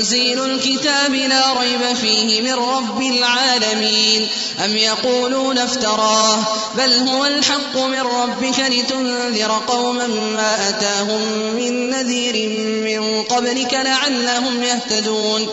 تنزيل الكتاب لا ريب فيه من رب العالمين. أم يقولون افتراه بل هو الحق من ربك لتنذر قوما ما أتاهم من نذير من قبلك لعلهم يهتدون.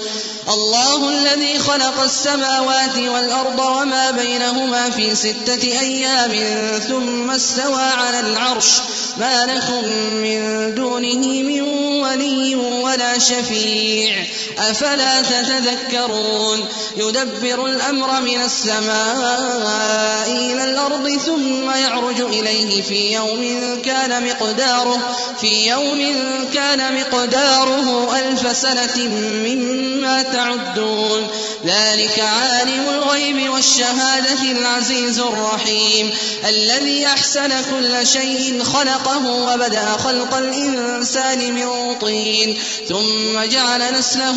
الله الذي خلق السماوات والأرض وما بينهما في ستة أيام ثم استوى على العرش. ما لكم من دونه من ولي ولا شفيع. أفلا تتذكرون؟ يدبر الأمر من السماء إلى الأرض ثم يعرج إليه في يوم كان مقداره في يوم كان مقداره ألف سنة مما تعدون. ذلك عالم الغيب والشهادة العزيز الرحيم. الذي أحسن كل شيء خلقه وبدأ خلق الإنسان من طين ثم جعل نسله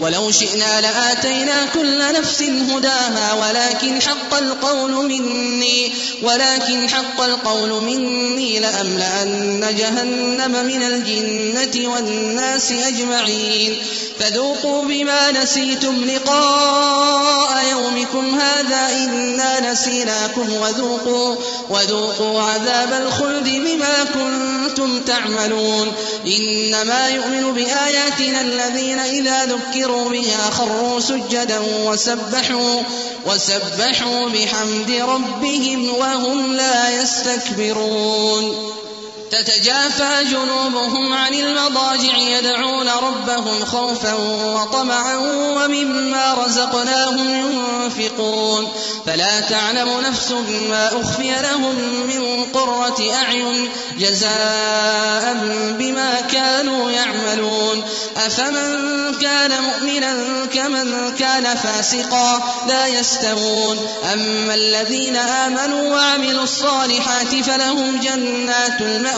ولو شئنا لآتينا كل نفس هداها ولكن حق القول مني ولكن حق القول مني لأملأن جهنم من الجنة والناس أجمعين. فذوقوا بما نسيتم لقاء يومكم هذا إنا نسيناكم وذوقوا وذوقوا عذاب الخلد بما كنتم تعملون إنما يؤمن بآياتنا الذين إذا ذكروا بها خروا سجدا وسبحوا وسبحوا بحمد ربهم وهم لا يستكبرون تتجافى جنوبهم عن المضاجع يدعون ربهم خوفا وطمعا ومما رزقناهم ينفقون. فلا تعلم نفس ما أخفي لهم من قرة أعين جزاء بما كانوا يعملون. أفمن كان مؤمنا كمن كان فاسقا لا يستوون. أما الذين آمنوا وعملوا الصالحات فلهم جنات المأوى.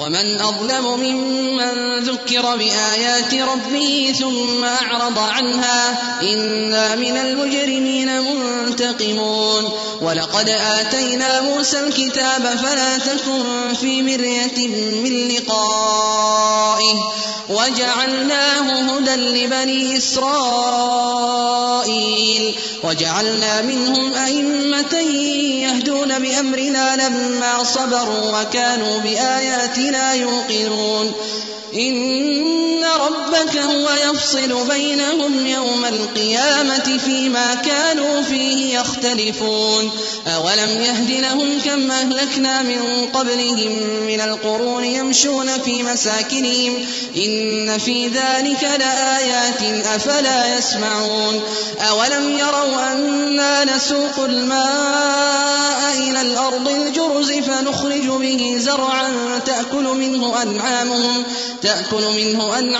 ومن أظلم ممن ذكر بآيات ربه ثم أعرض عنها إنا من المجرمين منتقمون. ولقد آتينا موسى الكتاب فلا تكن في مرية من لقائه. وجعلناه هدى لبني إسرائيل. وجعلنا منهم أئمة يهدون بأمرنا لما صبروا وكانوا بآياتنا يوقنون. إن ربك هو يفصل بينهم يوم القيامة فيما كانوا فيه يختلفون. أولم يهد لهم كم أهلكنا من قبلهم من القرون يمشون في مساكنهم؟ إن في ذلك لآيات أفلا يسمعون. أولم يروا أنا نسوق الماء إلى الأرض الجرز فنخرج به زرعا تأكل منه أنعامهم تأكل منه أنعامهم